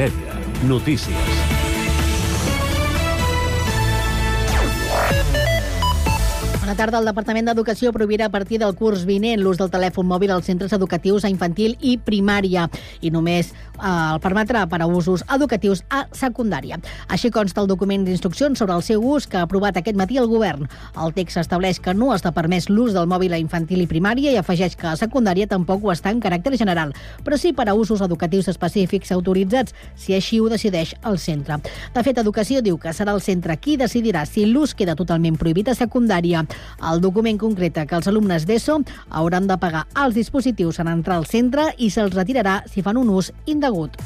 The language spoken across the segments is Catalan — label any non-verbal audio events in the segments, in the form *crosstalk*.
Mèdia. Notícies. Bona tarda. El Departament d'Educació prohibirà a partir del curs vinent l'ús del telèfon mòbil als centres educatius a infantil i primària i només eh, el permetrà per a usos educatius a secundària. Així consta el document d'instruccions sobre el seu ús que ha aprovat aquest matí el govern. El text estableix que no està permès l'ús del mòbil a infantil i primària i afegeix que a secundària tampoc ho està en caràcter general, però sí per a usos educatius específics autoritzats, si així ho decideix el centre. De fet, Educació diu que serà el centre qui decidirà si l'ús queda totalment prohibit a secundària. El document concreta que els alumnes d'ESO hauran de pagar els dispositius en entrar al centre i se'ls retirarà si fan un ús indegut.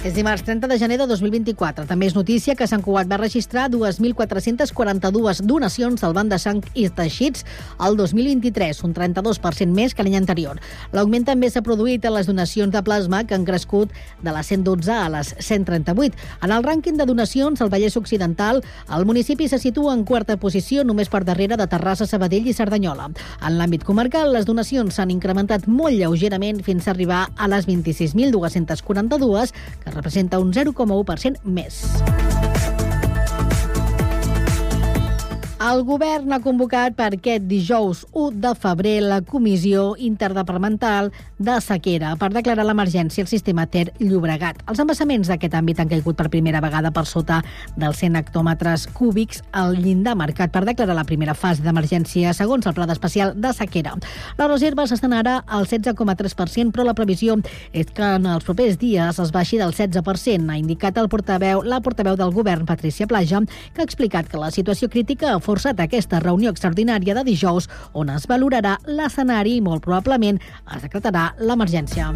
És dimarts 30 de gener de 2024. També és notícia que Sant Cugat va registrar 2.442 donacions del banc de sang i teixits al 2023, un 32% més que l'any anterior. L'augment també s'ha produït en les donacions de plasma, que han crescut de les 112 a les 138. En el rànquing de donacions, al Vallès Occidental, el municipi se situa en quarta posició, només per darrere de Terrassa, Sabadell i Cerdanyola. En l'àmbit comarcal, les donacions s'han incrementat molt lleugerament fins a arribar a les 26.242, que representa un 0,1% més. El govern ha convocat per aquest dijous 1 de febrer la Comissió Interdepartamental de Sequera per declarar l'emergència al sistema Ter Llobregat. Els embassaments d'aquest àmbit han caigut per primera vegada per sota dels 100 hectòmetres cúbics al llindar marcat per declarar la primera fase d'emergència segons el Pla d'Especial de Sequera. Les reserves estan ara al 16,3%, però la previsió és que en els propers dies es baixi del 16%, ha indicat el portaveu, la portaveu del govern, Patricia Plaja, que ha explicat que la situació crítica ha forçat aquesta reunió extraordinària de dijous on es valorarà l'escenari i molt probablement es decretarà l'emergència.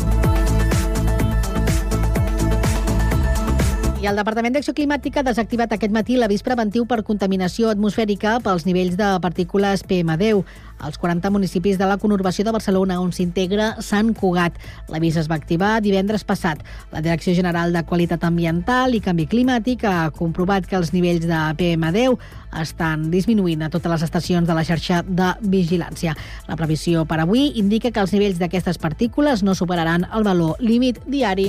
I el Departament d'Acció Climàtica ha desactivat aquest matí l'avís preventiu per contaminació atmosfèrica pels nivells de partícules PM10 als 40 municipis de la conurbació de Barcelona on s'integra Sant Cugat. L'avís es va activar divendres passat. La Direcció General de Qualitat Ambiental i Canvi Climàtic ha comprovat que els nivells de PM10 estan disminuint a totes les estacions de la xarxa de vigilància. La previsió per avui indica que els nivells d'aquestes partícules no superaran el valor límit diari.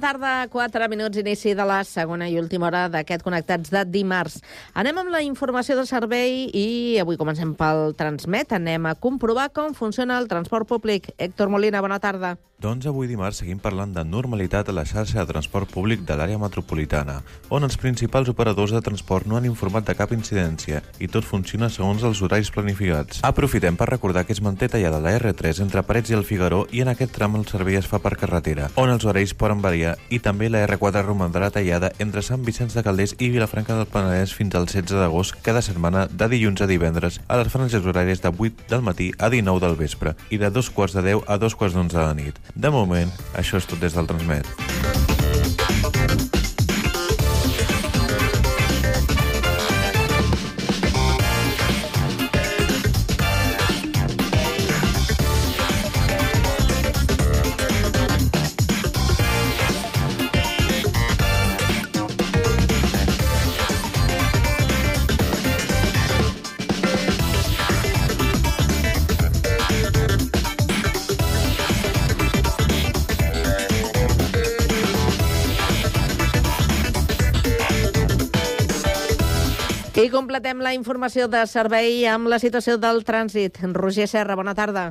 Tarda, 4 minuts, inici de la segona i última hora d'aquest Connectats de dimarts. Anem amb la informació del servei i avui comencem pel Transmet. Anem a comprovar com funciona el transport públic. Héctor Molina, bona tarda. Doncs avui dimarts seguim parlant de normalitat a la xarxa de transport públic de l'àrea metropolitana, on els principals operadors de transport no han informat de cap incidència i tot funciona segons els horaris planificats. Aprofitem per recordar que es manté tallada la R3 entre Parets i el Figaró i en aquest tram el servei es fa per carretera, on els horaris poden variar i també la R4 romandrà tallada entre Sant Vicenç de Calders i Vilafranca del Penedès fins al 16 d'agost cada setmana de dilluns a divendres a les franges horàries de 8 del matí a 19 del vespre i de dos quarts de 10 a dos quarts d'11 de la nit. De moment, això és tot des del Transmet. Completem la informació de servei amb la situació del trànsit. Roger Serra, bona tarda.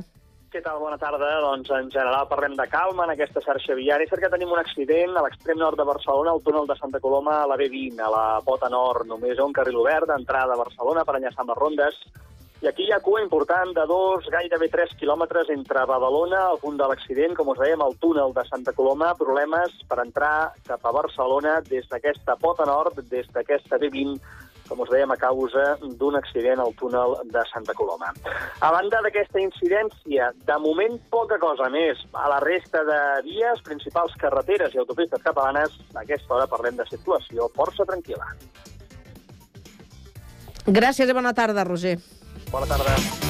Què tal? Bona tarda. Doncs en general parlem de calma en aquesta xarxa viària. És que tenim un accident a l'extrem nord de Barcelona, al túnel de Santa Coloma, a la B20, a la pota nord. Només un carril obert d'entrada a Barcelona per enllaçar amb les rondes. I aquí hi ha cua important de dos, gairebé 3 quilòmetres entre Badalona, al punt de l'accident, com us dèiem, al túnel de Santa Coloma, problemes per entrar cap a Barcelona des d'aquesta pota nord, des d'aquesta B20, com us dèiem, a causa d'un accident al túnel de Santa Coloma. A banda d'aquesta incidència, de moment poca cosa més. A la resta de vies, principals carreteres i autopistes catalanes, a aquesta hora parlem de situació força tranquil·la. Gràcies i bona tarda, Roger. Bona tarda.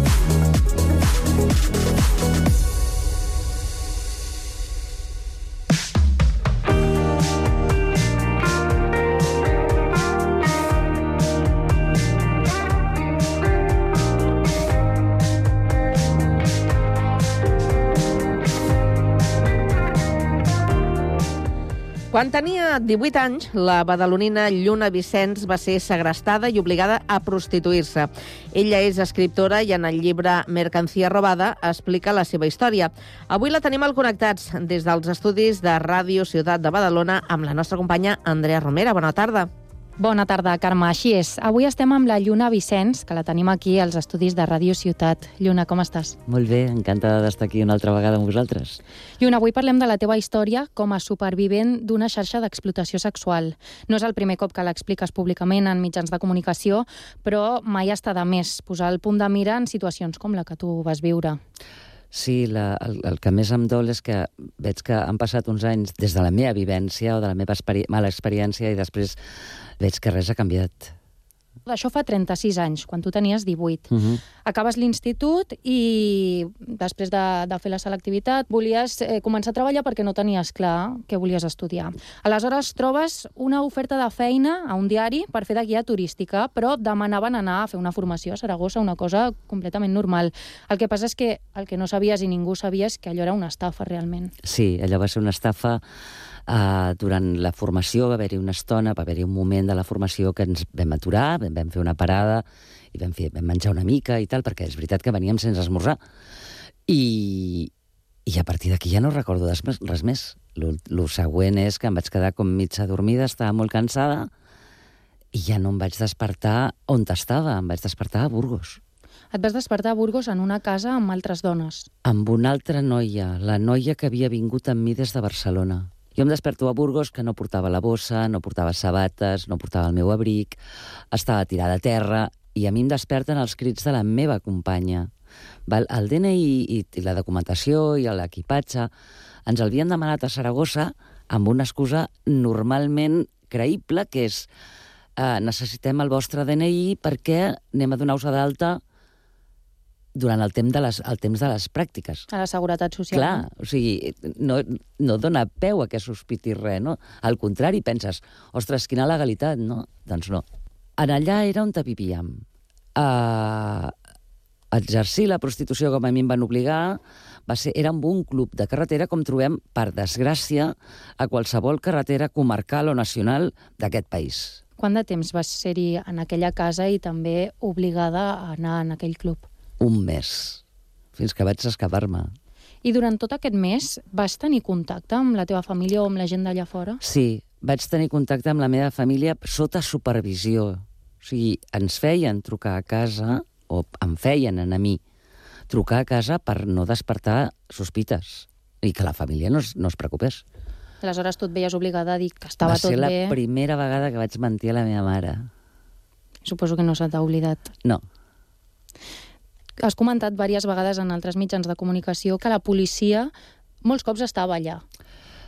Quan tenia 18 anys, la badalonina Lluna Vicenç va ser segrestada i obligada a prostituir-se. Ella és escriptora i en el llibre Mercancia robada explica la seva història. Avui la tenim al Connectats des dels estudis de Ràdio Ciutat de Badalona amb la nostra companya Andrea Romera. Bona tarda. Bona tarda, Carme. Així és. Avui estem amb la Lluna Vicenç, que la tenim aquí als estudis de Ràdio Ciutat. Lluna, com estàs? Molt bé, encantada d'estar aquí una altra vegada amb vosaltres. Lluna, avui parlem de la teva història com a supervivent d'una xarxa d'explotació sexual. No és el primer cop que l'expliques públicament en mitjans de comunicació, però mai està de més posar el punt de mira en situacions com la que tu vas viure. Sí, la, el, el que més em dol és que veig que han passat uns anys des de la meva vivència o de la meva experi mala experiència i després veig que res ha canviat. Això fa 36 anys, quan tu tenies 18. Uh -huh. Acabes l'institut i després de, de fer la selectivitat volies eh, començar a treballar perquè no tenies clar què volies estudiar. Aleshores trobes una oferta de feina a un diari per fer de guia turística, però demanaven anar a fer una formació a Saragossa, una cosa completament normal. El que passa és que el que no sabies i ningú sabia és que allò era una estafa realment. Sí, allò va ser una estafa Uh, durant la formació va haver-hi una estona, va haver-hi un moment de la formació que ens vam aturar, vam, vam fer una parada i vam, fer, vam menjar una mica i tal, perquè és veritat que veníem sense esmorzar. I, i a partir d'aquí ja no recordo res més. El següent és que em vaig quedar com mitja dormida, estava molt cansada, i ja no em vaig despertar on estava, em vaig despertar a Burgos. Et vas despertar a Burgos en una casa amb altres dones. Amb una altra noia, la noia que havia vingut amb mi des de Barcelona. Jo em desperto a Burgos que no portava la bossa, no portava sabates, no portava el meu abric, estava tirada a terra, i a mi em desperten els crits de la meva companya. Val? El DNI i, i la documentació i l'equipatge ens el havien demanat a Saragossa amb una excusa normalment creïble, que és eh, necessitem el vostre DNI perquè anem a donar-vos d'alta durant el temps, de les, el temps de les pràctiques. A la seguretat social. Clar, o sigui, no, no dona peu a que sospitis res, no? Al contrari, penses, ostres, quina legalitat, no? Doncs no. En allà era on te vivíem. Uh, exercir la prostitució com a mi em van obligar va ser, era amb un club de carretera com trobem, per desgràcia, a qualsevol carretera comarcal o nacional d'aquest país. Quant de temps vas ser-hi en aquella casa i també obligada a anar en aquell club? Un mes, fins que vaig escapar-me. I durant tot aquest mes vas tenir contacte amb la teva família o amb la gent d'allà fora? Sí, vaig tenir contacte amb la meva família sota supervisió. O sigui, ens feien trucar a casa, o em feien a mi, trucar a casa per no despertar sospites i que la família no es, no es preocupés. Aleshores tu et veies obligada a dir que estava Va ser tot la bé. primera vegada que vaig mentir a la meva mare. Suposo que no se t'ha oblidat. No, Has comentat diverses vegades en altres mitjans de comunicació que la policia molts cops estava allà.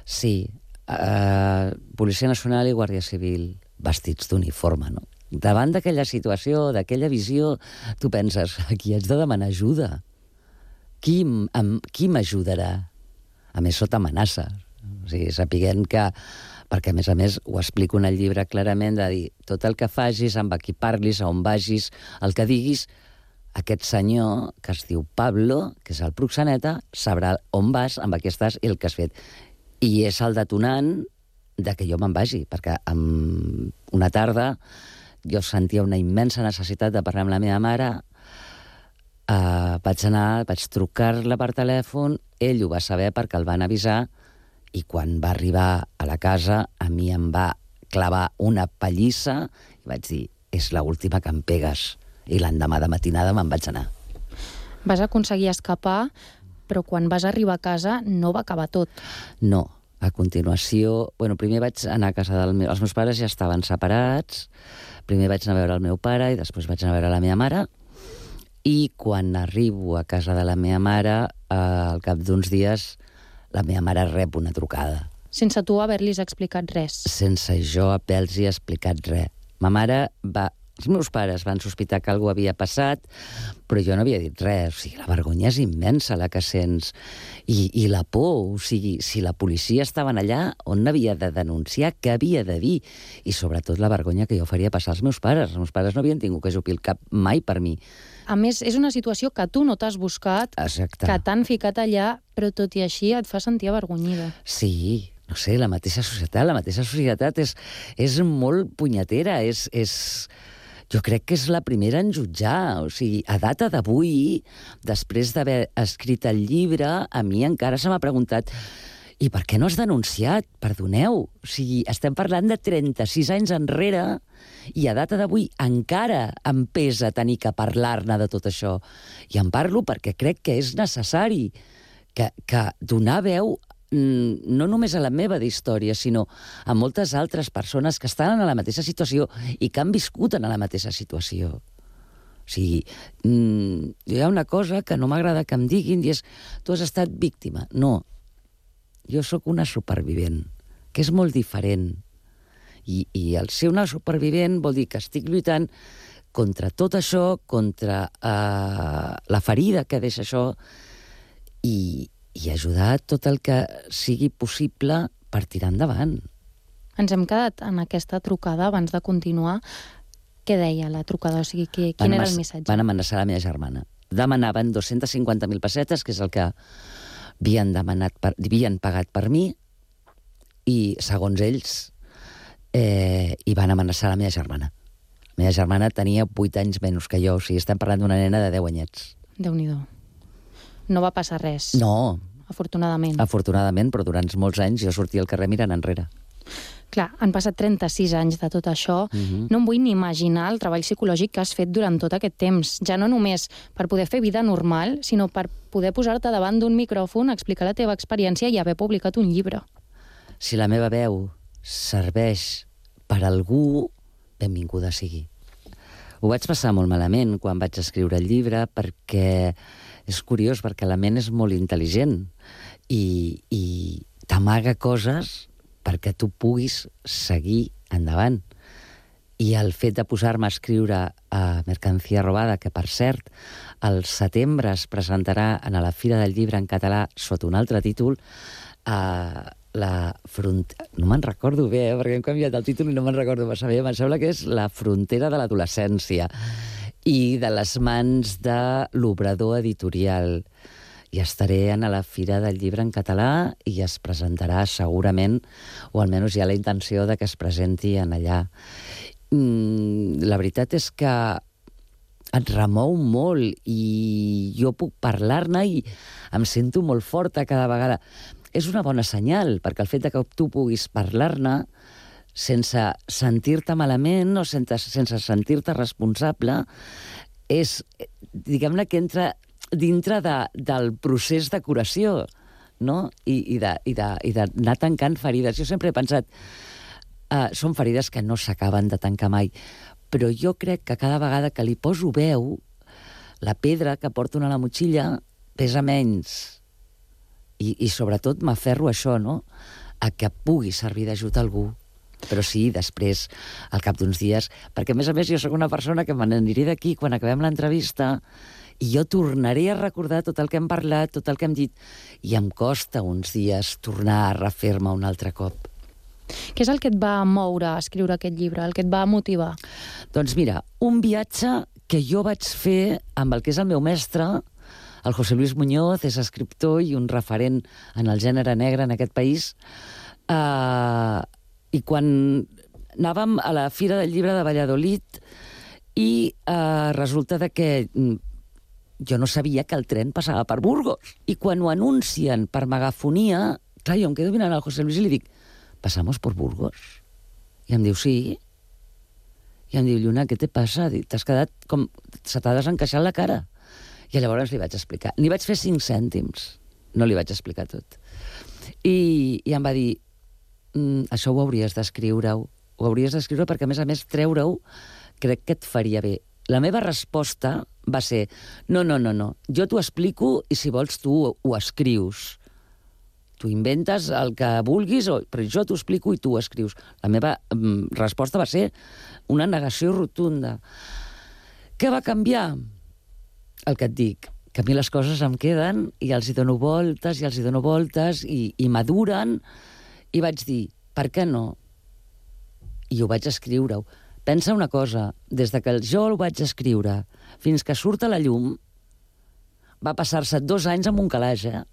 sí. Uh, Policia Nacional i Guàrdia Civil, vestits d'uniforme, no? Davant d'aquella situació, d'aquella visió, tu penses, a qui haig de demanar ajuda? Qui, qui m'ajudarà? A més, sota amenaça. O sigui, sapiguent que perquè a més a més ho explico en el llibre clarament, de dir, tot el que facis, amb qui parlis, a on vagis, el que diguis, aquest senyor, que es diu Pablo, que és el proxeneta, sabrà on vas, amb qui estàs i el que has fet. I és el detonant de que jo me'n vagi, perquè en una tarda jo sentia una immensa necessitat de parlar amb la meva mare, uh, vaig anar, vaig trucar-la per telèfon, ell ho va saber perquè el van avisar, i quan va arribar a la casa a mi em va clavar una pallissa i vaig dir, és l'última que em pegues. I l'endemà de matinada me'n vaig anar. Vas aconseguir escapar, però quan vas arribar a casa no va acabar tot. No, a continuació... Bueno, primer vaig anar a casa del meu... Els meus pares ja estaven separats. Primer vaig anar a veure el meu pare i després vaig anar a veure la meva mare. I quan arribo a casa de la meva mare, eh, al cap d'uns dies, la meva mare rep una trucada. Sense tu haver-los explicat res. Sense jo haver-los explicat res. Ma mare va... Els meus pares van sospitar que alguna havia passat, però jo no havia dit res. O sigui, la vergonya és immensa, la que sents. I, i la por, o sigui, si la policia estaven allà, on havia de denunciar, què havia de dir? I sobretot la vergonya que jo faria passar als meus pares. Els meus pares no havien tingut que jupir el cap mai per mi. A més, és una situació que tu no t'has buscat, Exacte. que t'han ficat allà, però tot i així et fa sentir avergonyida. Sí, no sé, la mateixa societat, la mateixa societat és, és molt punyetera, és, és... Jo crec que és la primera en jutjar. O sigui, a data d'avui, després d'haver escrit el llibre, a mi encara se m'ha preguntat i per què no has denunciat? Perdoneu. O sigui, estem parlant de 36 anys enrere i a data d'avui encara em pesa tenir que parlar-ne de tot això. I en parlo perquè crec que és necessari que, que donar veu no només a la meva d'història, sinó a moltes altres persones que estan en la mateixa situació i que han viscut en la mateixa situació. O sigui, mm, hi ha una cosa que no m'agrada que em diguin i és tu has estat víctima. No, jo sóc una supervivent, que és molt diferent. I, I el ser una supervivent vol dir que estic lluitant contra tot això, contra eh, la ferida que deixa això, i, i ajudar tot el que sigui possible per tirar endavant. Ens hem quedat en aquesta trucada abans de continuar. Què deia la trucada? O sigui, qui, quin Van era el missatge? Van amenaçar la meva germana. Demanaven 250.000 pessetes, que és el que havien, demanat per, havien pagat per mi, i, segons ells, eh, i van amenaçar la meva germana. La meva germana tenia 8 anys menys que jo, o sigui, estem parlant d'una nena de 10 anyets. déu nhi No va passar res, No, afortunadament. afortunadament, però durant molts anys jo sortia al carrer mirant enrere. Clar, han passat 36 anys de tot això. Mhm. No em vull ni imaginar el treball psicològic que has fet durant tot aquest temps. Ja no només per poder fer vida normal, sinó per poder posar-te davant d'un micròfon, explicar la teva experiència i haver publicat un llibre. si la meva veu serveix per algú, benvinguda sigui. Ho vaig passar molt malament quan vaig escriure el llibre perquè és curiós, perquè la ment és molt intel·ligent i, i t'amaga coses perquè tu puguis seguir endavant. I el fet de posar-me a escriure a Mercancia Robada, que per cert, al setembre es presentarà a la Fira del Llibre en català sota un altre títol, a la front... No me'n recordo bé, eh, perquè hem canviat el títol i no me'n recordo massa bé. Em sembla que és La frontera de l'adolescència i de les mans de l'Obrador Editorial. I estaré a la Fira del Llibre en català i es presentarà segurament, o almenys hi ha la intenció de que es presenti en allà. Mm, la veritat és que et remou molt i jo puc parlar-ne i em sento molt forta cada vegada. És una bona senyal, perquè el fet de que tu puguis parlar-ne sense sentir-te malament o sense, sense sentir-te responsable és, diguem-ne, que entra dintre de, del procés de curació, no? I, i de- i de- tancant ferides. Jo sempre he pensat, uh, són ferides que no s'acaben de tancar mai, però jo crec que cada vegada que li poso veu, la pedra que porto a la motxilla pesa menys. I, i sobretot m'aferro a això, no? A que pugui servir d'ajut a algú. Però sí, després, al cap d'uns dies... Perquè, a més a més, jo sóc una persona que me n'aniré d'aquí quan acabem l'entrevista i jo tornaré a recordar tot el que hem parlat, tot el que hem dit, i em costa uns dies tornar a refer-me un altre cop. Què és el que et va moure a escriure aquest llibre, el que et va motivar? Doncs mira, un viatge que jo vaig fer amb el que és el meu mestre, el José Luis Muñoz, és escriptor i un referent en el gènere negre en aquest país, uh, i quan anàvem a la Fira del Llibre de Valladolid i uh, resulta que mm, jo no sabia que el tren passava per Burgos. I quan ho anuncien per megafonia, clar, jo em quedo mirant al José Luis i li dic ¿pasamos por Burgos? I em diu, sí. I em diu, Lluna, què te passa? T'has quedat com... Se t'ha desencaixat la cara. I llavors li vaig explicar. Li vaig fer cinc cèntims. No li vaig explicar tot. I, i em va dir, mm, això ho hauries d'escriure-ho. Ho hauries d'escriure perquè, a més a més, treure-ho crec que et faria bé. La meva resposta va ser, no, no, no, no, jo t'ho explico i si vols tu ho, ho escrius tu inventes el que vulguis, o, però jo t'ho explico i tu ho escrius. La meva mm, resposta va ser una negació rotunda. Què va canviar? El que et dic, que a mi les coses em queden i els hi dono voltes i els hi dono voltes i, i maduren i vaig dir, per què no? I ho vaig escriure-ho. Pensa una cosa, des de que jo ho vaig escriure fins que surt a la llum, va passar-se dos anys amb un calaix, eh?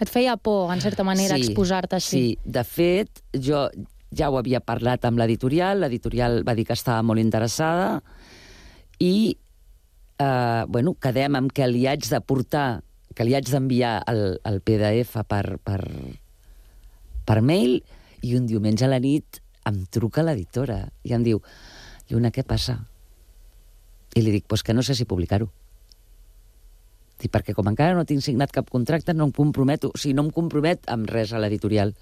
Et feia por, en certa manera, Sí, exposar-te així. Sí, de fet, jo ja ho havia parlat amb l'editorial, l'editorial va dir que estava molt interessada i, eh, bueno, quedem amb que li haig de portar, que li haig d'enviar el, el PDF per, per, per mail i un diumenge a la nit em truca l'editora i em diu, Lluna, què passa? I li dic, pues que no sé si publicar-ho. Dic, perquè com encara no tinc signat cap contracte, no em comprometo, o sigui, no em compromet amb res a l'editorial.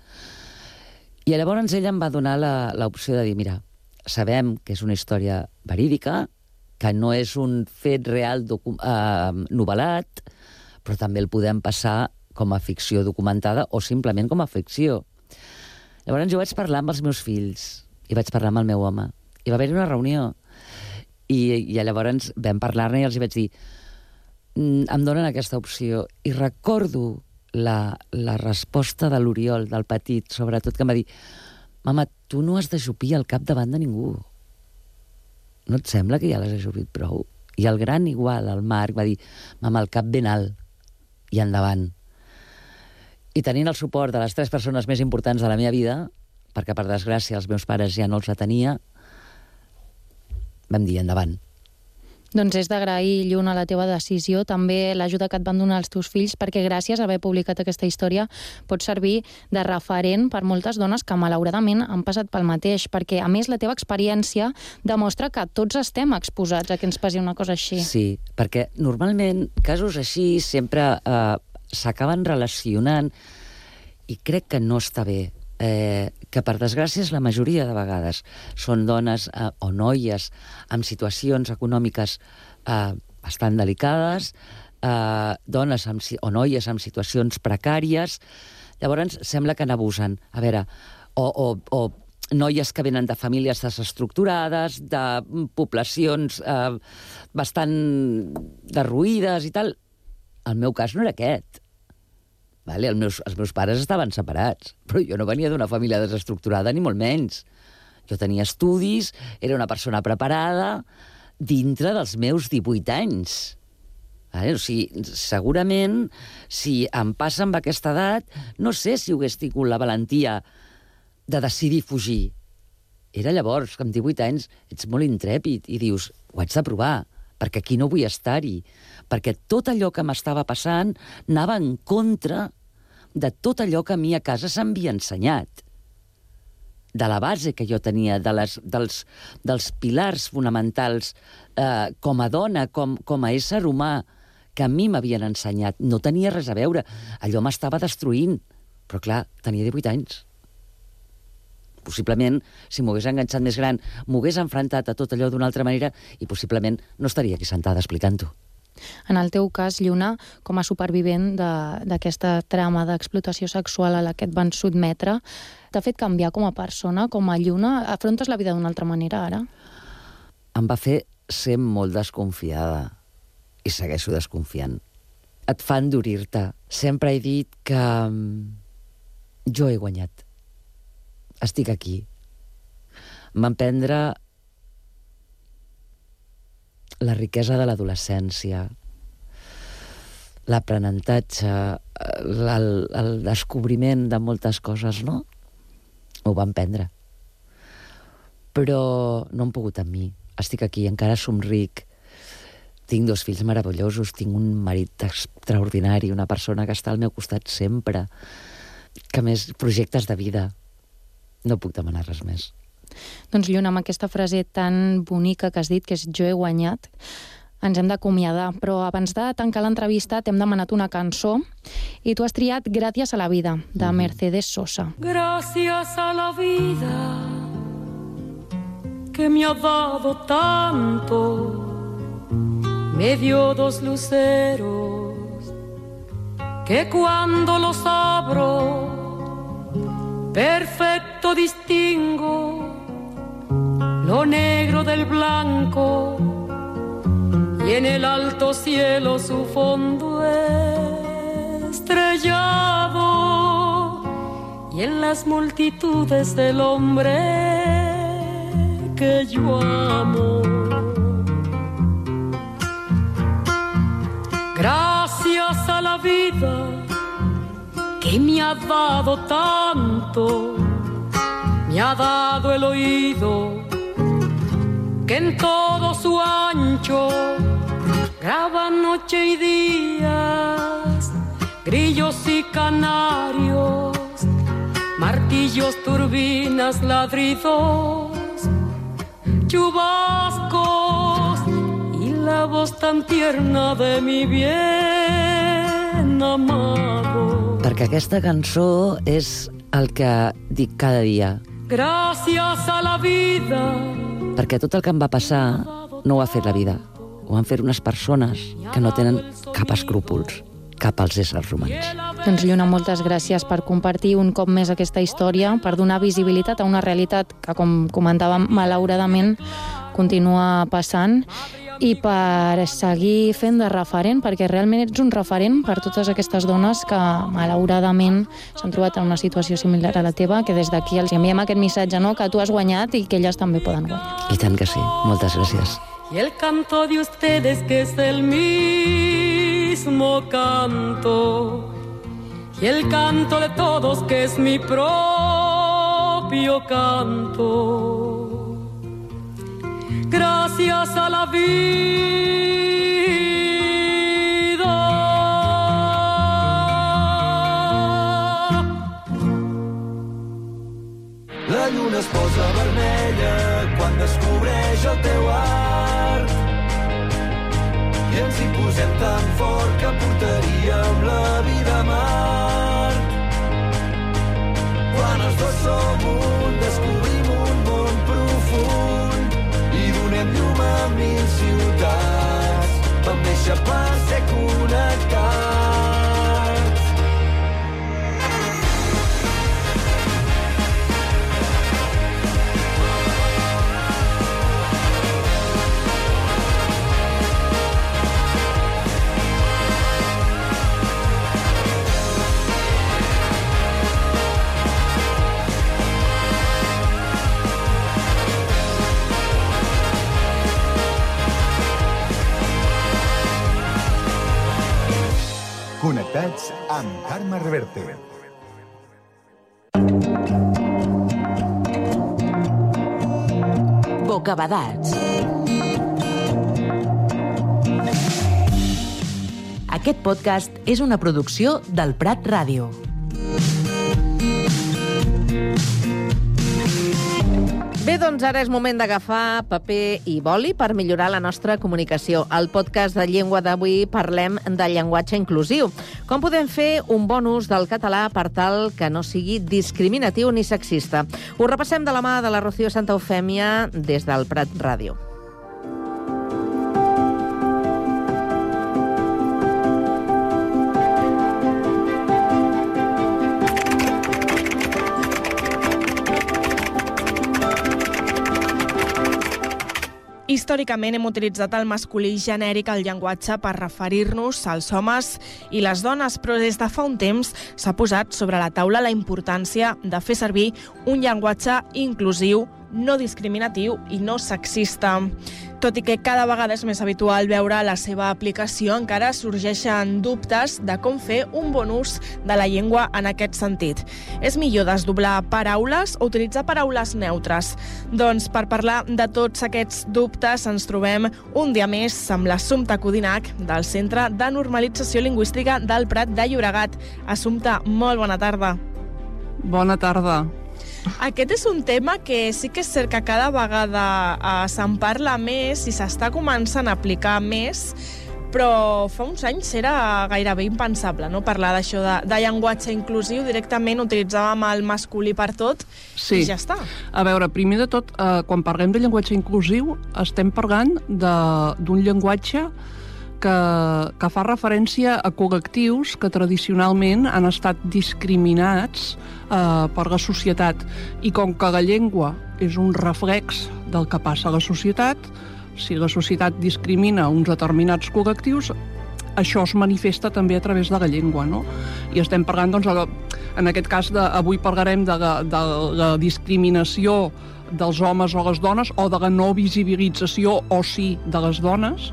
I llavors ella em va donar l'opció de dir, mira, sabem que és una història verídica, que no és un fet real eh, novel·lat, però també el podem passar com a ficció documentada o simplement com a ficció. Llavors jo vaig parlar amb els meus fills i vaig parlar amb el meu home. I va haver-hi una reunió. I, I llavors vam parlar-ne i els vaig dir "Mm, em donen aquesta opció. I recordo la, la resposta de l'Oriol, del petit, sobretot, que em va dir mama, tu no has de jupir al cap davant de ningú. No et sembla que ja les he jupit prou? I el gran igual, el Marc, va dir mama, el cap ben alt i endavant. I tenint el suport de les tres persones més importants de la meva vida, perquè per desgràcia els meus pares ja no els la tenia, vam dir endavant. Doncs és d'agrair, Lluna, la teva decisió, també l'ajuda que et van donar els teus fills, perquè gràcies a haver publicat aquesta història pot servir de referent per moltes dones que malauradament han passat pel mateix, perquè a més la teva experiència demostra que tots estem exposats a que ens passi una cosa així. Sí, perquè normalment casos així sempre eh, s'acaben relacionant i crec que no està bé. Eh, que per desgràcia és la majoria de vegades són dones eh, o noies amb situacions econòmiques eh, bastant delicades, eh, dones amb, o noies amb situacions precàries, llavors sembla que n'abusen. A veure, o, o, o noies que venen de famílies desestructurades, de poblacions eh, bastant derruïdes i tal. El meu cas no era aquest. Vale? Els, meus, els meus pares estaven separats, però jo no venia d'una família desestructurada, ni molt menys. Jo tenia estudis, era una persona preparada, dintre dels meus 18 anys. Vale? O sigui, segurament, si em passa amb aquesta edat, no sé si hagués tingut la valentia de decidir fugir. Era llavors, que amb 18 anys ets molt intrèpid i dius, ho haig de provar, perquè aquí no vull estar-hi. Perquè tot allò que m'estava passant anava en contra de tot allò que a mi a casa s'havia ensenyat de la base que jo tenia, de les, dels, dels pilars fonamentals eh, com a dona, com, com a ésser humà, que a mi m'havien ensenyat. No tenia res a veure. Allò m'estava destruint. Però, clar, tenia 18 anys. Possiblement, si m'ho enganxat més gran, m'ho enfrontat a tot allò d'una altra manera i possiblement no estaria aquí sentada explicant-ho. En el teu cas, Lluna, com a supervivent de- d'aquesta trama d'explotació sexual a la que et van sotmetre, t'ha fet canviar com a persona, com a Lluna? Afrontes la vida d'una altra manera, ara? em va fer ser molt desconfiada i segueixo desconfiant. Et fa endurir-te. Sempre he dit que mm, jo he guanyat. estic aquí. Em van prendre la riquesa de l'adolescència, l'aprenentatge, el, el descobriment de moltes coses, no? Ho van prendre. Però no han pogut amb mi. Estic aquí, encara somric. Tinc dos fills meravellosos, tinc un marit extraordinari, una persona que està al meu costat sempre, que més projectes de vida. No puc demanar res més. Doncs, Lluna, amb aquesta frase tan bonica que has dit, que és jo he guanyat, ens hem d'acomiadar, però abans de tancar l'entrevista t'hem demanat una cançó i tu has triat Gràcies a la vida, de Mhm. Mercedes Sosa. Gracias a la vida que me ha dado tanto, me dio dos luceros que cuando los abro, perfecto distingo lo negro del blanco y en el alto cielo su fondo estrellado y en las multitudes del hombre que yo amo. Gracias a la vida que me ha dado tanto, me ha dado el oído que en todo su ancho graba noche y días, grillos y canarios, martillos, turbinas, ladridos, chubascos y la voz tan tierna de mi bien amado. Perquè aquesta cançó és el que dic cada dia. Gracias a la vida. Perquè tot el que em va passar no ho ha fet la vida. Ho han fet unes persones que no tenen cap escrúpols, cap als éssers humans. Doncs Lluna, moltes gràcies per compartir un cop més aquesta història, per donar visibilitat a una realitat que, com comentàvem, malauradament continua passant i per seguir fent de referent, perquè realment ets un referent per totes aquestes dones que malauradament s'han trobat en una situació similar a la teva, que des d'aquí els enviem aquest missatge, no?, que tu has guanyat i que elles també poden guanyar. I tant que sí. Moltes gràcies. Y el canto de ustedes que es el mismo canto. Y el canto de todos que es mi propio canto. Gracias a la vida. La lluna es posa vermella quan descobreix el teu art. I ens hi posem tan fort que portaríem la vida a mar. Quan els dos som un, Vam néixer per connectats. Amb Carme Reverte. Bocabadats. Aquest podcast és una producció del Prat Ràdio. Bé, doncs ara és moment d'agafar paper i boli per millorar la nostra comunicació. Al podcast de Llengua d'avui parlem de llenguatge inclusiu. Com podem fer un bon ús del català per tal que no sigui discriminatiu ni sexista? Ho repassem de la mà de la Rocío Santa Eufèmia des del Prat Ràdio. Històricament hem utilitzat el masculí genèric al llenguatge per referir-nos als homes i les dones, però des de fa un temps s'ha posat sobre la taula la importància de fer servir un llenguatge inclusiu, no discriminatiu i no sexista. Tot i que cada vegada és més habitual veure la seva aplicació, encara sorgeixen dubtes de com fer un bon ús de la llengua en aquest sentit. És millor desdoblar paraules o utilitzar paraules neutres? Doncs per parlar de tots aquests dubtes ens trobem un dia més amb l'Assumpta Codinac del Centre de Normalització Lingüística del Prat de Llobregat. Assumpta, molt bona tarda. Bona tarda. Aquest és un tema que sí que és cert que cada vegada eh, se'n parla més i s'està començant a aplicar més, però fa uns anys era gairebé impensable no? parlar d'això de, de llenguatge inclusiu, directament utilitzàvem el masculí per tot sí. i ja està. A veure, primer de tot, eh, quan parlem de llenguatge inclusiu, estem parlant d'un llenguatge que, que fa referència a col·lectius que tradicionalment han estat discriminats eh, per la societat. I com que la llengua és un reflex del que passa a la societat, si la societat discrimina uns determinats col·lectius, això es manifesta també a través de la llengua, no? I estem parlant, doncs, en aquest cas, de, avui parlarem de la, de la discriminació dels homes o les dones o de la no visibilització o sí de les dones,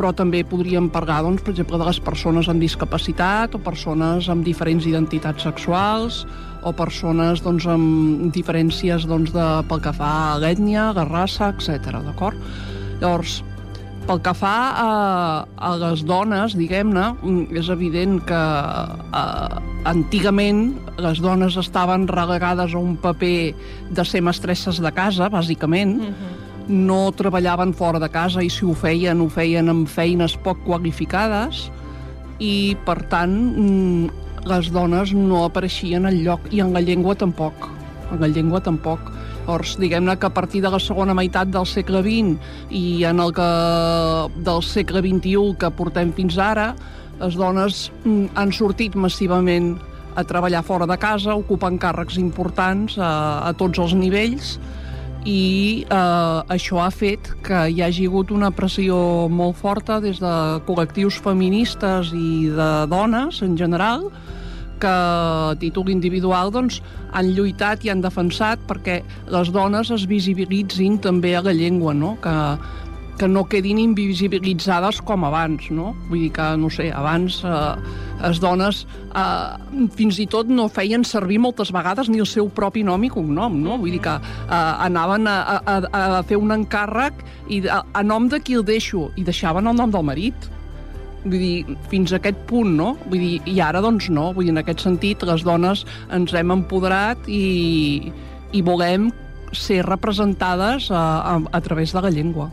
però també podríem parlar, doncs, per exemple, de les persones amb discapacitat o persones amb diferents identitats sexuals o persones doncs, amb diferències doncs, de, pel que fa a l'ètnia, la raça, etc. d'acord? Llavors, pel que fa a, a les dones, diguem-ne, és evident que eh, antigament les dones estaven relegades a un paper de ser mestresses de casa, bàsicament, mm -hmm no treballaven fora de casa i si ho feien, ho feien amb feines poc qualificades i, per tant, mm, les dones no apareixien al lloc i en la llengua tampoc. En la llengua tampoc. Llavors, diguem-ne que a partir de la segona meitat del segle XX i en el que del segle XXI que portem fins ara, les dones mm, han sortit massivament a treballar fora de casa, ocupen càrrecs importants a, a tots els nivells, i eh, això ha fet que hi hagi hagut una pressió molt forta des de col·lectius feministes i de dones en general que a títol individual doncs, han lluitat i han defensat perquè les dones es visibilitzin també a la llengua, no? que que no quedin invisibilitzades com abans, no? Vull dir que, no sé, abans eh, les dones eh, fins i tot no feien servir moltes vegades ni el seu propi nom i cognom, no? Vull dir que eh, anaven a, a, a fer un encàrrec i a, a nom de qui el deixo, i deixaven el nom del marit. Vull dir, fins a aquest punt, no? Vull dir, i ara, doncs, no. Vull dir, en aquest sentit, les dones ens hem empoderat i, i volem ser representades a, a, a través de la llengua.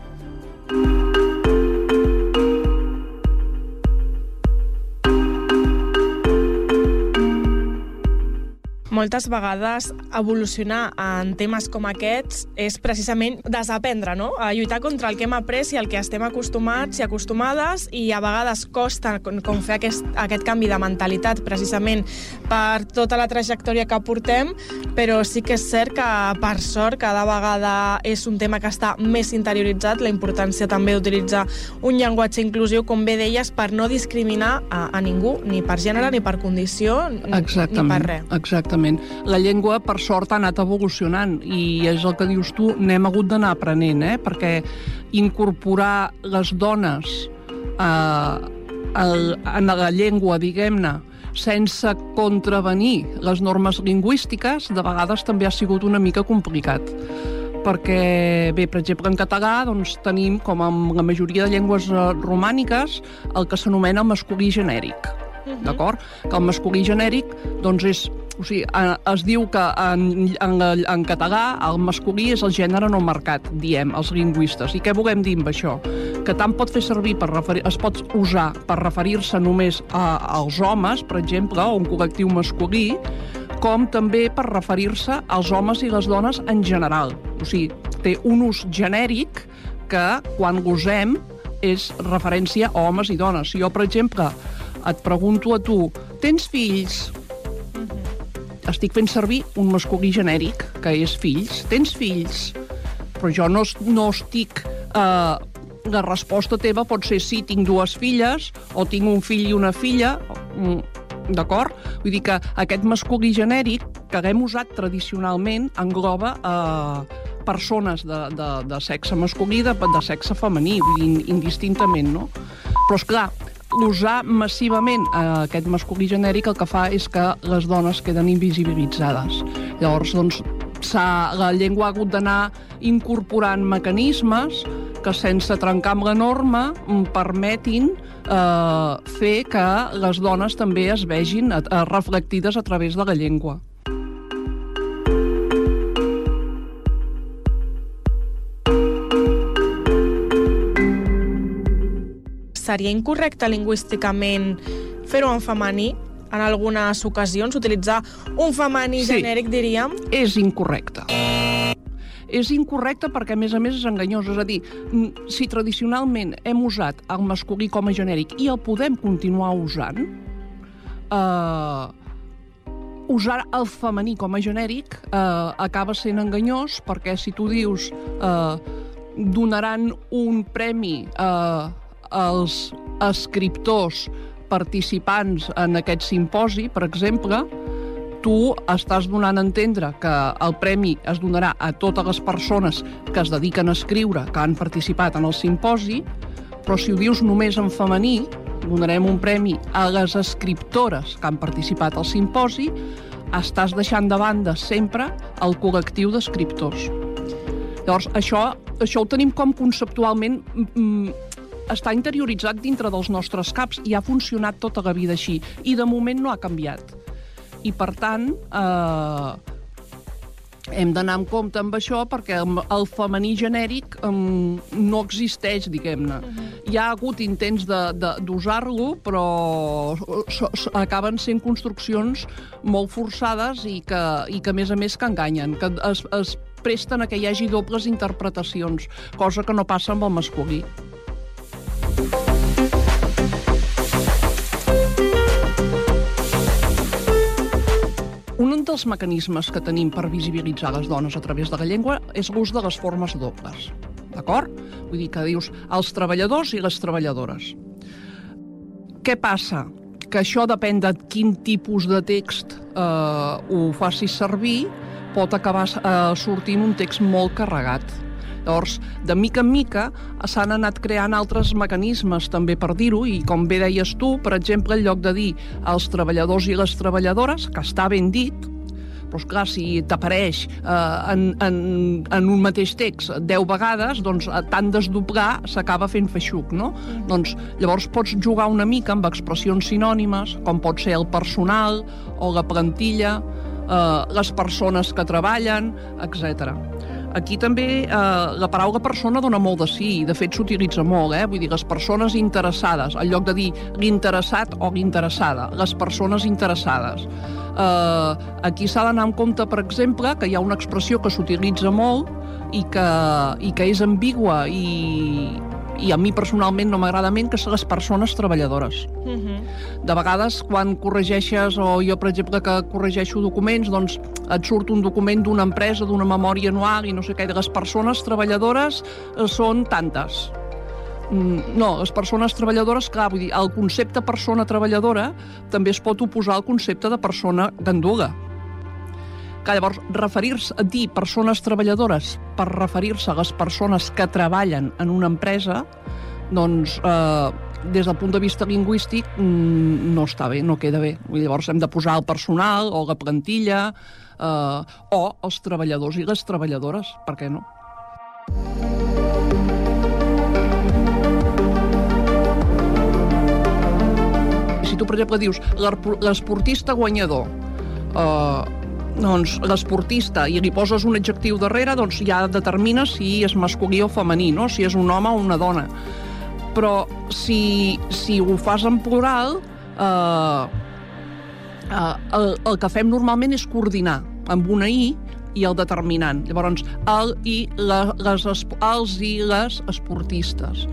Thank you. Moltes vegades evolucionar en temes com aquests és precisament desaprendre, no? A lluitar contra el que hem après i el que estem acostumats i acostumades i a vegades costa com fer aquest, aquest canvi de mentalitat precisament per tota la trajectòria que portem, però sí que és cert que per sort cada vegada és un tema que està més interioritzat, la importància també d'utilitzar un llenguatge inclusiu, com bé deies, per no discriminar a, a ningú, ni per gènere, ni per condició, exactament, ni per res. Exactament Exactament. La llengua, per sort, ha anat evolucionant i és el que dius tu, n'hem hagut d'anar aprenent, eh? perquè incorporar les dones eh, en la llengua, diguem-ne, sense contravenir les normes lingüístiques, de vegades també ha sigut una mica complicat perquè, bé, per exemple, en català doncs, tenim, com en la majoria de llengües eh, romàniques, el que s'anomena masculí genèric. Uh -huh. D'acord? Que el masculí genèric doncs, és o sigui, es diu que en, en, en català el masculí és el gènere no marcat, diem, els lingüistes. I què volem dir amb això? Que tant pot fer servir per referir, es pot usar per referir-se només a, als homes, per exemple, o un col·lectiu masculí, com també per referir-se als homes i les dones en general. O sigui, té un ús genèric que, quan l'usem, és referència a homes i dones. Si jo, per exemple, et pregunto a tu, tens fills? Estic fent servir un masculí genèric, que és fills. Tens fills? Però jo no, no estic eh, la resposta teva pot ser sí, tinc dues filles, o tinc un fill i una filla, mm, d'acord? Vull dir que aquest masculí genèric que haguem usat tradicionalment engloba eh, persones de, de, de sexe masculí, de, de sexe femení, vull dir, indistintament, no? Però, és clar, usar massivament aquest masculí genèric el que fa és que les dones queden invisibilitzades. Llavors, doncs, la llengua ha hagut d'anar incorporant mecanismes que sense trencar amb la norma permetin eh, fer que les dones també es vegin reflectides a través de la llengua. Seria incorrecte lingüísticament fer-ho en femení? En algunes ocasions, utilitzar un femení Sí. genèric, diríem? És incorrecte. És incorrecte perquè, a més a més, és enganyós. És a dir, si tradicionalment hem usat el masculí com a genèric i el podem continuar usant, eh, usar el femení com a genèric eh, acaba sent enganyós perquè si tu dius eh, donaran un premi eh, als escriptors participants en aquest simposi, per exemple, tu estàs donant a entendre que el premi es donarà a totes les persones que es dediquen a escriure, que han participat en el simposi, però si ho dius només en femení, donarem un premi a les escriptores que han participat al simposi, estàs deixant de banda sempre el col·lectiu d'escriptors. Llavors, això, això ho tenim com conceptualment mm, està interioritzat dintre dels nostres caps i ha funcionat tota la vida així. I de moment no ha canviat. I per tant, eh, hem d'anar amb compte amb això perquè el, femení genèric um, no existeix, diguem-ne. Hi ha hagut intents d'usar-lo, però so, so, acaben sent construccions molt forçades i que, i que a més a més, que enganyen, que es, es presten a que hi hagi dobles interpretacions, cosa que no passa amb el masculí. Un dels mecanismes que tenim per visibilitzar les dones a través de la llengua és l'ús de les formes dobles. D'acord? Vull dir que dius els treballadors i les treballadores. Què passa? Que això depèn de quin tipus de text eh, ho facis servir, pot acabar eh, sortint un text molt carregat. Llavors, de mica en mica, s'han anat creant altres mecanismes també per dir-ho, i com bé deies tu, per exemple, en lloc de dir els treballadors i les treballadores, que està ben dit, però esclar, si t'apareix eh, en, en, en un mateix text 10 vegades, doncs eh, tant desdoblar s'acaba fent feixuc, no? Doncs llavors pots jugar una mica amb expressions sinònimes, com pot ser el personal o la plantilla, eh, les persones que treballen, etc. Aquí també eh, la paraula persona dona molt de sí, de fet s'utilitza molt, eh? vull dir, les persones interessades, en lloc de dir l'interessat o l'interessada, les persones interessades. Eh, aquí s'ha d'anar en compte, per exemple, que hi ha una expressió que s'utilitza molt i que, i que és ambigua i, i a mi personalment no m'agrada ment, que són les persones treballadores. De vegades, quan corregeixes, o jo, per exemple, que corregeixo documents, doncs et surt un document d'una empresa, d'una memòria anual i no sé què, i les persones treballadores eh, són tantes. Mm, No, les persones treballadores, clar, vull dir, el concepte persona treballadora també es pot oposar al concepte de persona ganduga. Que llavors, referir-se a dir persones treballadores per referir-se a les persones que treballen en una empresa, doncs, eh, des del punt de vista lingüístic, mm, no està bé, no queda bé. Llavors hem de posar el personal o la plantilla eh, o els treballadors i les treballadores, per què no? Si tu, per exemple, dius "L'ar- l'esportista guanyador, eh, doncs l'esportista, i li poses un adjectiu darrere, doncs ja determines si és masculí o femení, no? si és un home o una dona. Però si, si ho fas en plural, eh, eh, el, el que fem normalment és coordinar amb una i i el determinant. Llavors, el i la, les, els i les esportistes.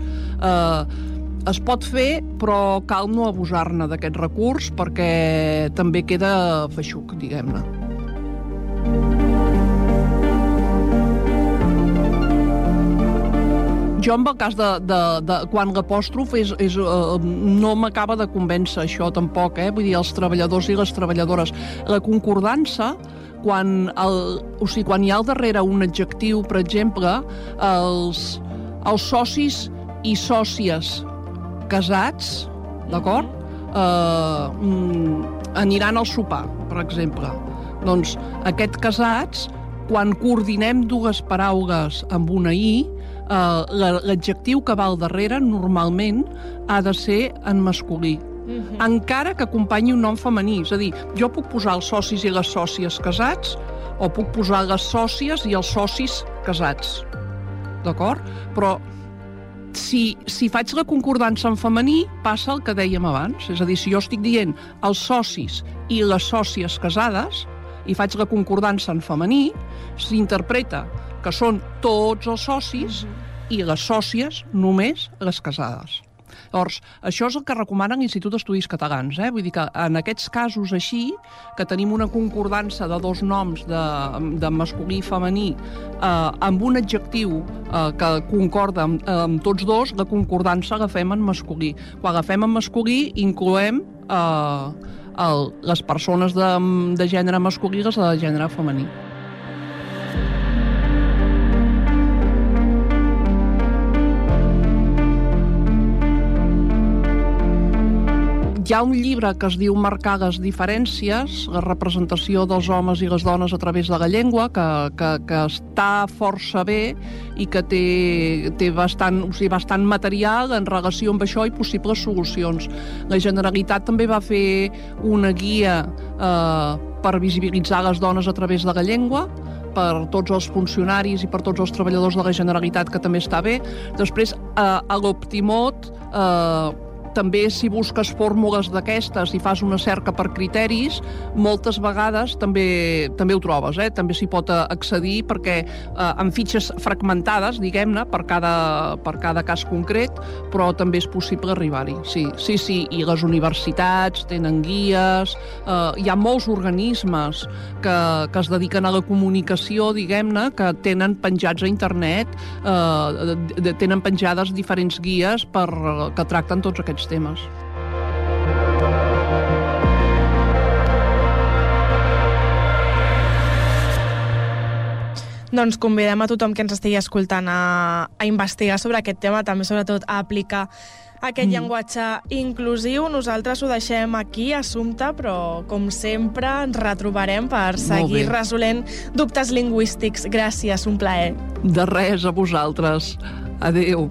Eh, es pot fer, però cal no abusar-ne d'aquest recurs perquè també queda feixuc, diguem-ne. Jo amb el cas de, de, de quan l'apòstrof és, és, uh, no m'acaba de convèncer això tampoc, eh? vull dir, els treballadors i les treballadores. La concordança, quan, el, o sigui, quan hi ha al darrere un adjectiu, per exemple, els, els socis i sòcies casats, d'acord? Uh, mm, aniran al sopar, per exemple. Doncs aquest casats, quan coordinem dues paraules amb una i, uh, l'adjectiu que va al darrere normalment ha de ser en masculí. Uh -huh. encara que acompanyi un nom femení. És a dir, jo puc posar els socis i les sòcies casats o puc posar les sòcies i els socis casats. D'acord? Però si, si faig la concordança en femení, passa el que dèiem abans. És a dir, si jo estic dient els socis i les sòcies casades i faig la concordança en femení, s'interpreta que són tots els socis uh -huh. i les sòcies només les casades. Llavors, això és el que recomanen l'Institut d'Estudis Catalans. Eh? Vull dir que en aquests casos així, que tenim una concordança de dos noms de, de masculí i femení eh, amb un adjectiu eh, que concorda amb, amb tots dos, la concordança la fem en masculí. Quan la fem en masculí, incloem eh, el, les persones de, de gènere masculí i les de gènere femení. Hi ha un llibre que es diu Marcar les diferències, la representació dels homes i les dones a través de la llengua, que, que, que està força bé i que té, té bastant, o sigui, bastant material en relació amb això i possibles solucions. La Generalitat també va fer una guia eh, per visibilitzar les dones a través de la llengua, per tots els funcionaris i per tots els treballadors de la Generalitat, que també està bé. Després, eh, a l'Optimot, eh, també si busques fórmules d'aquestes i fas una cerca per criteris, moltes vegades també també ho trobes, eh? també s'hi pot accedir perquè eh, en fitxes fragmentades, diguem-ne, per, cada, per cada cas concret, però també és possible arribar-hi. Sí, sí, sí, i les universitats tenen guies, eh, hi ha molts organismes que, que es dediquen a la comunicació, diguem-ne, que tenen penjats a internet, eh, tenen penjades diferents guies per, que tracten tots aquests temes. Doncs convidem a tothom que ens estigui escoltant a, a investigar sobre aquest tema, també sobretot a aplicar aquest mm. llenguatge inclusiu. Nosaltres ho deixem aquí, assumpte, però com sempre ens retrobarem per seguir resolent dubtes lingüístics. Gràcies, un plaer. De res a vosaltres. Adeu.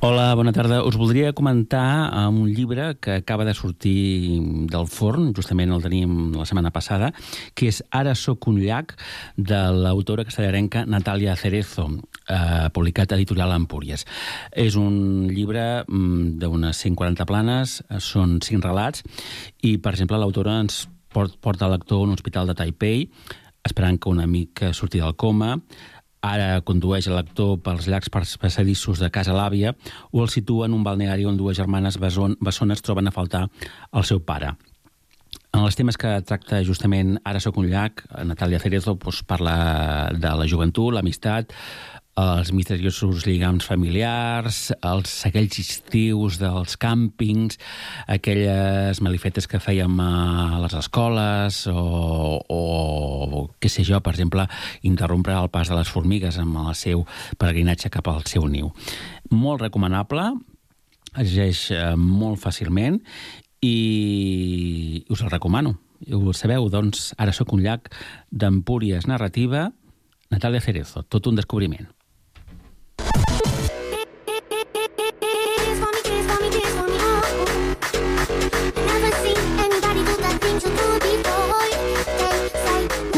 Hola, bona tarda. Us voldria comentar eh, un llibre que acaba de sortir del forn, justament el teníem la setmana passada, que és Ara soc un llac, de l'autora castellarenca Natàlia Cerezo, eh, publicat Editorial Empúries. És un llibre mm, d'unes 140 planes, eh, són cinc relats, i, per exemple, l'autora ens port, porta el lector a un hospital de Taipei, esperant que un amic surti del coma, ara condueix el lector pels llacs passadissos de casa l'àvia o el situa en un balneari on dues germanes bessones troben a faltar el seu pare. En els temes que tracta justament Ara sóc un llac, Natàlia Cerezo doncs, parla de la joventut, l'amistat, els misteriosos lligams familiars, els aquells estius dels càmpings, aquelles malifetes que fèiem a les escoles o, o què sé jo, per exemple, interrompre el pas de les formigues amb el seu peregrinatge cap al seu niu. Molt recomanable, es llegeix eh, molt fàcilment i us el recomano. Ho sabeu, doncs, ara sóc un llac d'Empúries narrativa, Natàlia Cerezo, tot un descobriment.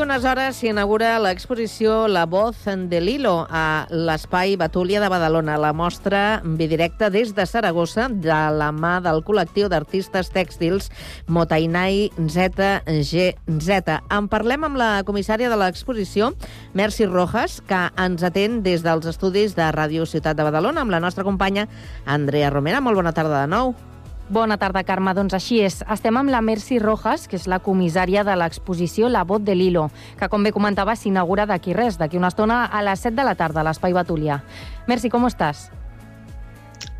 Unes hores s'inaugura l'exposició La Voz de Lilo a l'Espai Batúlia de Badalona. La mostra bidirecta des de Saragossa de la mà del col·lectiu d'artistes tèxtils Motainai ZGZ. En parlem amb la comissària de l'exposició, Mercy Rojas, que ens atén des dels estudis de Ràdio Ciutat de Badalona amb la nostra companya Andrea Romera. Molt bona tarda de nou. Bona tarda, Carme. Doncs així és. Estem amb la Mercy Rojas, que és la comissària de l'exposició La Bot de Lilo, que, com bé comentava, s'inaugura d'aquí res, d'aquí una estona a les 7 de la tarda a l'Espai Batulià. Mercy, ¿cómo estás?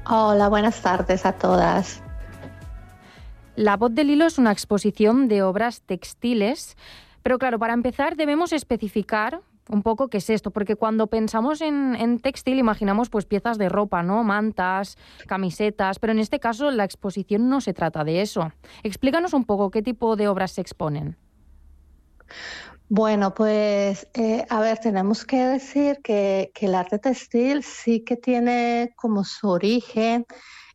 Hola, buenas tardes a todas. La Bot de Lilo es una exposición de obras textiles, pero claro, para empezar debemos especificar un poco qué es esto, porque cuando pensamos en, en, textil imaginamos pues piezas de ropa, ¿no? Mantas, camisetas, pero en este caso la exposición no se trata de eso. Explícanos un poco qué tipo de obras se exponen. Bueno, pues eh, a ver, tenemos que decir que, que el arte textil sí que tiene como su origen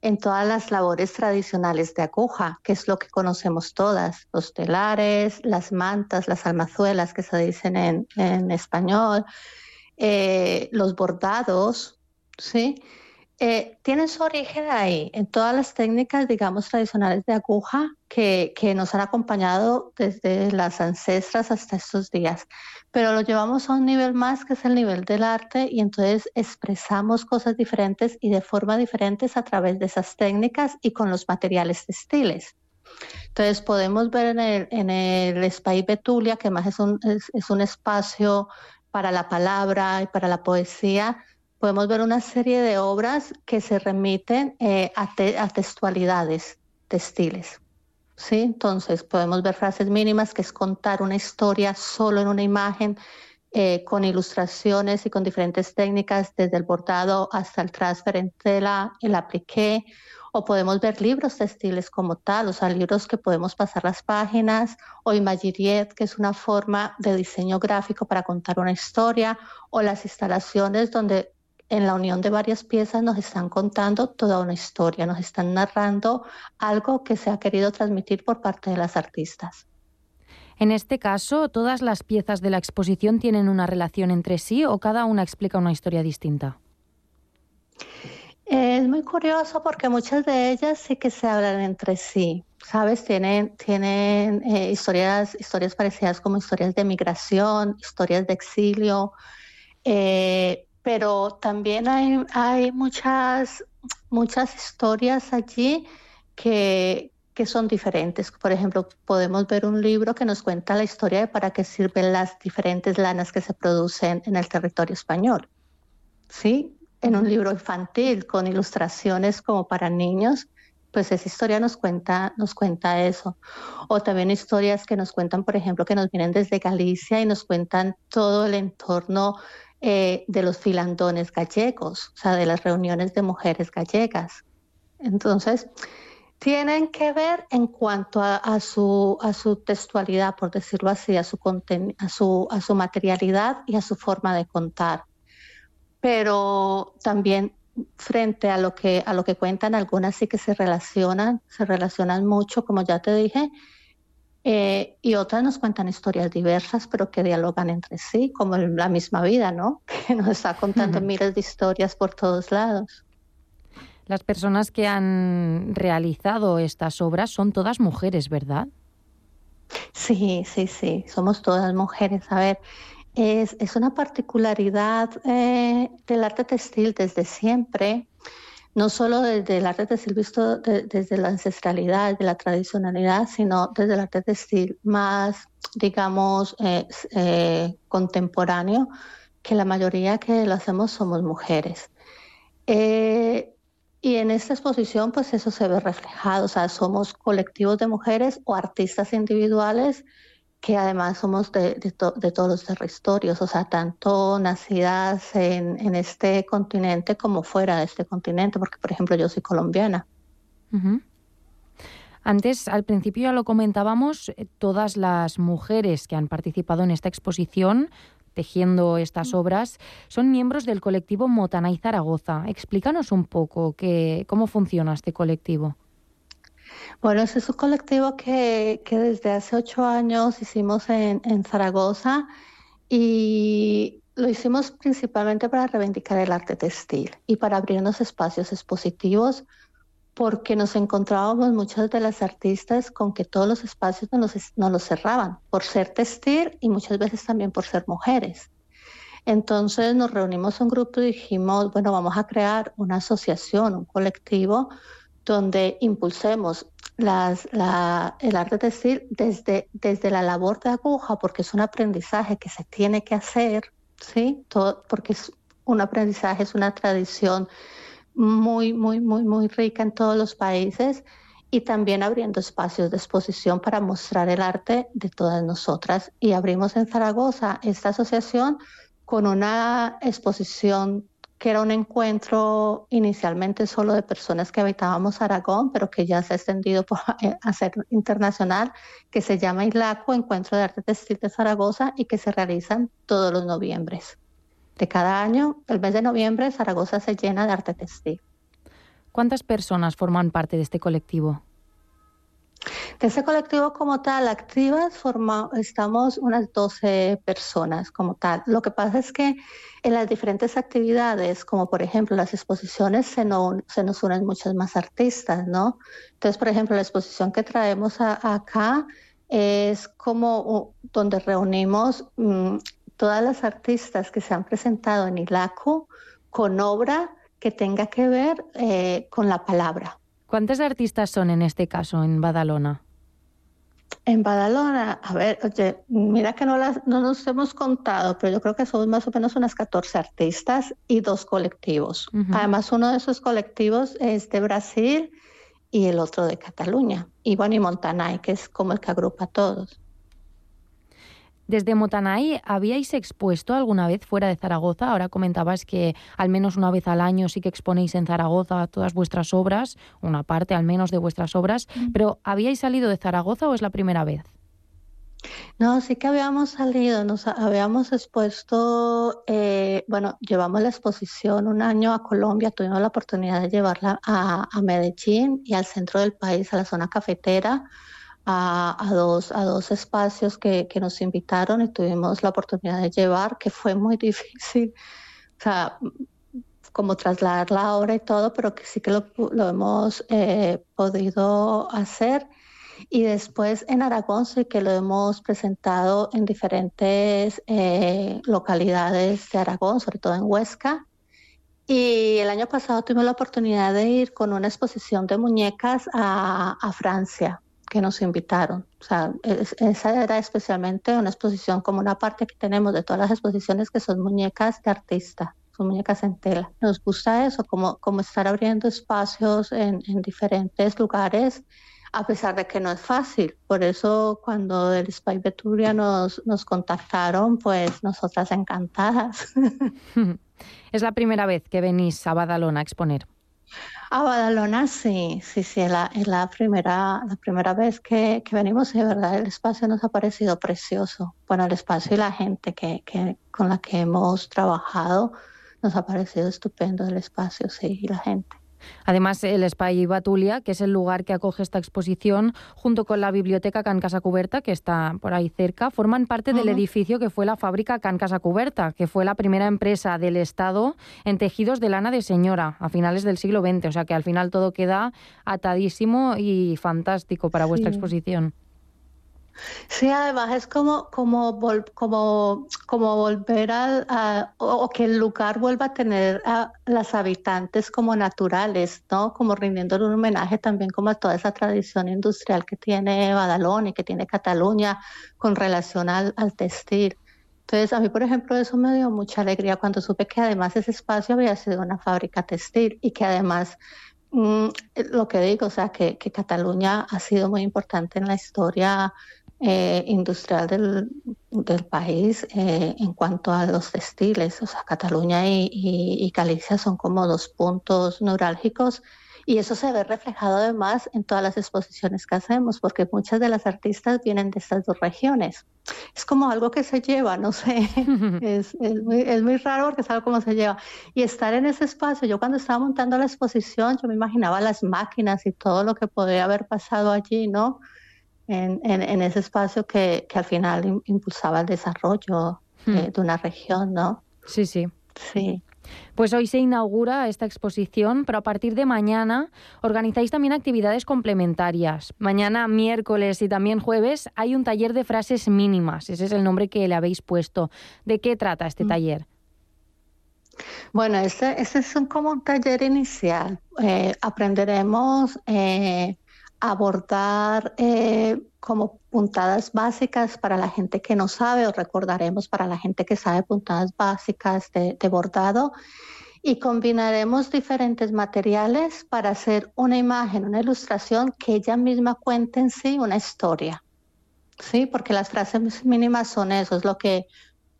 en todas las labores tradicionales de aguja, que es lo que conocemos todas, los telares, las mantas, las almazuelas que se dicen en, en español, eh, los bordados, ¿sí? Eh, tienen su origen ahí, en todas las técnicas, digamos, tradicionales de aguja que, nos han acompañado desde las ancestras hasta estos días pero lo llevamos a un nivel más que es el nivel del arte y entonces expresamos cosas diferentes y de forma diferentes a través de esas técnicas y con los materiales textiles. Entonces podemos ver en el, en Betulia, que más es un, es un espacio para la palabra y para la poesía, podemos ver una serie de obras que se remiten eh, a, te, a textualidades textiles. ¿sí? Entonces podemos ver frases mínimas, que es contar una historia solo en una imagen, eh, con ilustraciones y con diferentes técnicas, desde el bordado hasta el transfer en tela, el apliqué, o podemos ver libros textiles como tal, o sea, libros que podemos pasar las páginas, o imagiriet, que es una forma de diseño gráfico para contar una historia, o las instalaciones donde en la unión de varias piezas nos están contando toda una historia, nos están narrando algo que se ha querido transmitir por parte de las artistas. En este caso, ¿todas las piezas de la exposición tienen una relación entre sí o cada una explica una historia distinta? Es muy curioso porque muchas de ellas sí que se hablan entre sí, ¿sabes? Tienen, tienen eh, historias, historias parecidas como historias de migración, historias de exilio, eh, pero también hay, hay muchas, muchas historias allí que, que son diferentes. Por ejemplo, podemos ver un libro que nos cuenta la historia de para qué sirven las diferentes lanas que se producen en el territorio español. ¿Sí? En un libro infantil con ilustraciones como para niños, pues esa historia nos cuenta, nos cuenta eso. O también historias que nos cuentan, por ejemplo, que nos vienen desde Galicia y nos cuentan todo el entorno eh, de los filandones gallegos, o sea, de las reuniones de mujeres gallegas. Entonces, tienen que ver en cuanto a, a su, a su textualidad, por decirlo así, a su, conten a, su, a su materialidad y a su forma de contar. Pero también frente a lo que a lo que cuentan algunas sí que se relacionan se relacionan mucho como ya te dije eh, y otras nos cuentan historias diversas pero que dialogan entre sí como en la misma vida no *laughs* que nos está contando miles de historias por todos lados. Las personas que han realizado estas obras son todas mujeres verdad sí sí sí somos todas mujeres. A ver es, es una particularidad eh, del arte textil desde siempre, no solo desde el arte textil visto de, desde la ancestralidad, de la tradicionalidad, sino desde el arte textil más, digamos, eh, eh, contemporáneo, que la mayoría que lo hacemos somos mujeres. Eh, y en esta exposición, pues eso se ve reflejado, o sea, somos colectivos de mujeres o artistas individuales que además somos de, de, to, de, todos los territorios, o sea, tanto nacidas en, en, este continente como fuera de este continente, porque, por ejemplo, yo soy colombiana. Uh -huh. Antes, al principio ya lo comentábamos, eh, todas las mujeres que han participado en esta exposición tejiendo estas obras, son miembros del colectivo Motanay Zaragoza. Explícanos un poco que, cómo funciona este colectivo. Bueno, ese es un colectivo que, que desde hace ocho años hicimos en, en, Zaragoza y lo hicimos principalmente para reivindicar el arte textil y para abrirnos espacios expositivos porque nos encontrábamos muchas de las artistas con que todos los espacios nos los, nos los cerraban por ser textil y muchas veces también por ser mujeres. Entonces nos reunimos un grupo y dijimos, bueno, vamos a crear una asociación, un colectivo donde impulsemos el arte textil desde, desde la labor de aguja, porque es un aprendizaje que se tiene que hacer, ¿sí? Porque es un aprendizaje, es una tradición muy, muy, muy, muy rica en todos los países y también abriendo espacios de exposición para mostrar el arte de todas nosotras. Y abrimos en Zaragoza esta asociación con una exposición que era un encuentro inicialmente solo de personas que habitábamos Aragón, pero que ya se ha extendido por, eh, a ser internacional, que se llama ILACO, Encuentro de Arte Textil de Zaragoza, y que se realizan todos los noviembres. De cada año, el mes de noviembre, Zaragoza se llena de arte textil. ¿Cuántas personas forman parte de este colectivo? De colectivo como tal, activas, forma, estamos unas 12 personas como tal. Lo que pasa es que en las diferentes actividades, como por ejemplo las exposiciones, se, no, se nos unen muchos más artistas, ¿no? Entonces, por ejemplo, la exposición que traemos acá es como donde reunimos um, todas las artistas que se han presentado en ILACO con obra que tenga que ver eh, con la palabra. ¿Cuántos artistas son en este caso en Badalona? En Badalona, a ver, oye, mira que no, las, no nos hemos contado, pero yo creo que somos más o menos unas 14 artistas y dos colectivos. Uh -huh. Además, uno de esos colectivos es de Brasil y el otro de Cataluña. Y bueno, y Montanay, que es como el que agrupa a todos. Desde Motanay, ¿habíais expuesto alguna vez fuera de Zaragoza? Ahora comentabas que al menos una vez al año sí que exponéis en Zaragoza todas vuestras obras, una parte al menos de vuestras obras, mm. pero ¿habíais salido de Zaragoza o es la primera vez? No, sí que habíamos salido, nos habíamos expuesto, eh, bueno, llevamos la exposición un año a Colombia, tuvimos la oportunidad de llevarla a, a Medellín y al centro del país, a la zona cafetera. A, a, dos, a dos espacios que, que, nos invitaron y tuvimos la oportunidad de llevar, que fue muy *laughs* difícil, o sea, como trasladar la obra y todo, pero que sí que lo, lo hemos eh, podido hacer. Y después en Aragón sí que lo hemos presentado en diferentes eh, localidades de Aragón, sobre todo en Huesca. Y el año pasado tuvimos la oportunidad de ir con una exposición de muñecas a, a Francia que nos invitaron. O sea, es, esa era especialmente una exposición como una parte que tenemos de todas las exposiciones que son muñecas de artista, son muñecas en tela. Nos gusta eso, como, como estar abriendo espacios en, en diferentes lugares a pesar de que no es fácil. Por eso cuando el Spy Beturia nos, nos contactaron, pues nosotras encantadas. *laughs* *laughs* es la primera vez que venís a Badalona a exponer. A Badalona sí, sí, sí, es la, la primera, la primera vez que, que, venimos y de verdad el espacio nos ha parecido precioso. Bueno, el espacio y la gente que, que, con la que hemos trabajado nos ha parecido estupendo el espacio, sí, y la gente. Además, el Espai Batulia, que es el lugar que acoge esta exposición, junto con la biblioteca Can Casa Cuberta, que está por ahí cerca, forman parte del edificio que fue la fábrica Can Casa Cuberta, que fue la primera empresa del Estado en tejidos de lana de señora a finales del siglo XX. O sea que al final todo queda atadísimo y fantástico para vuestra exposición. Sí, además es como, como, como, como volver a, a o, que el lugar vuelva a tener a las habitantes como naturales, ¿no? Como rindiendo un homenaje también como a toda esa tradición industrial que tiene Badalona y que tiene Cataluña con relación al, al textil. Entonces, a mí, por ejemplo, eso me dio mucha alegría cuando supe que además ese espacio había sido una fábrica textil y que además mm, lo que digo, o sea, que, que Cataluña ha sido muy importante en la historia eh, industrial del, del país eh, en cuanto a los textiles. O sea, Cataluña y, y, y, Galicia son como dos puntos neurálgicos y eso se ve reflejado además en todas las exposiciones que hacemos, porque muchas de las artistas vienen de estas dos regiones. Es como algo que se lleva, no sé, *laughs* es, es, muy, es muy raro porque es algo como se lleva. Y estar en ese espacio, yo cuando estaba montando la exposición, yo me imaginaba las máquinas y todo lo que podría haber pasado allí, ¿no? En, en, en ese espacio que, que, al final impulsaba el desarrollo hmm. de, de una región, ¿no? Sí, sí. Sí. Pues hoy se inaugura esta exposición, pero a partir de mañana organizáis también actividades complementarias. Mañana, miércoles y también jueves hay un taller de frases mínimas. Ese es el nombre que le habéis puesto. ¿De qué trata este taller? Bueno, este es un, como un taller inicial. Eh, aprenderemos eh, abordar eh, como puntadas básicas para la gente que no sabe o recordaremos para la gente que sabe puntadas básicas de, de bordado y combinaremos diferentes materiales para hacer una imagen, una ilustración que ella misma cuente en sí una historia. Sí, porque las frases mínimas son eso, es lo que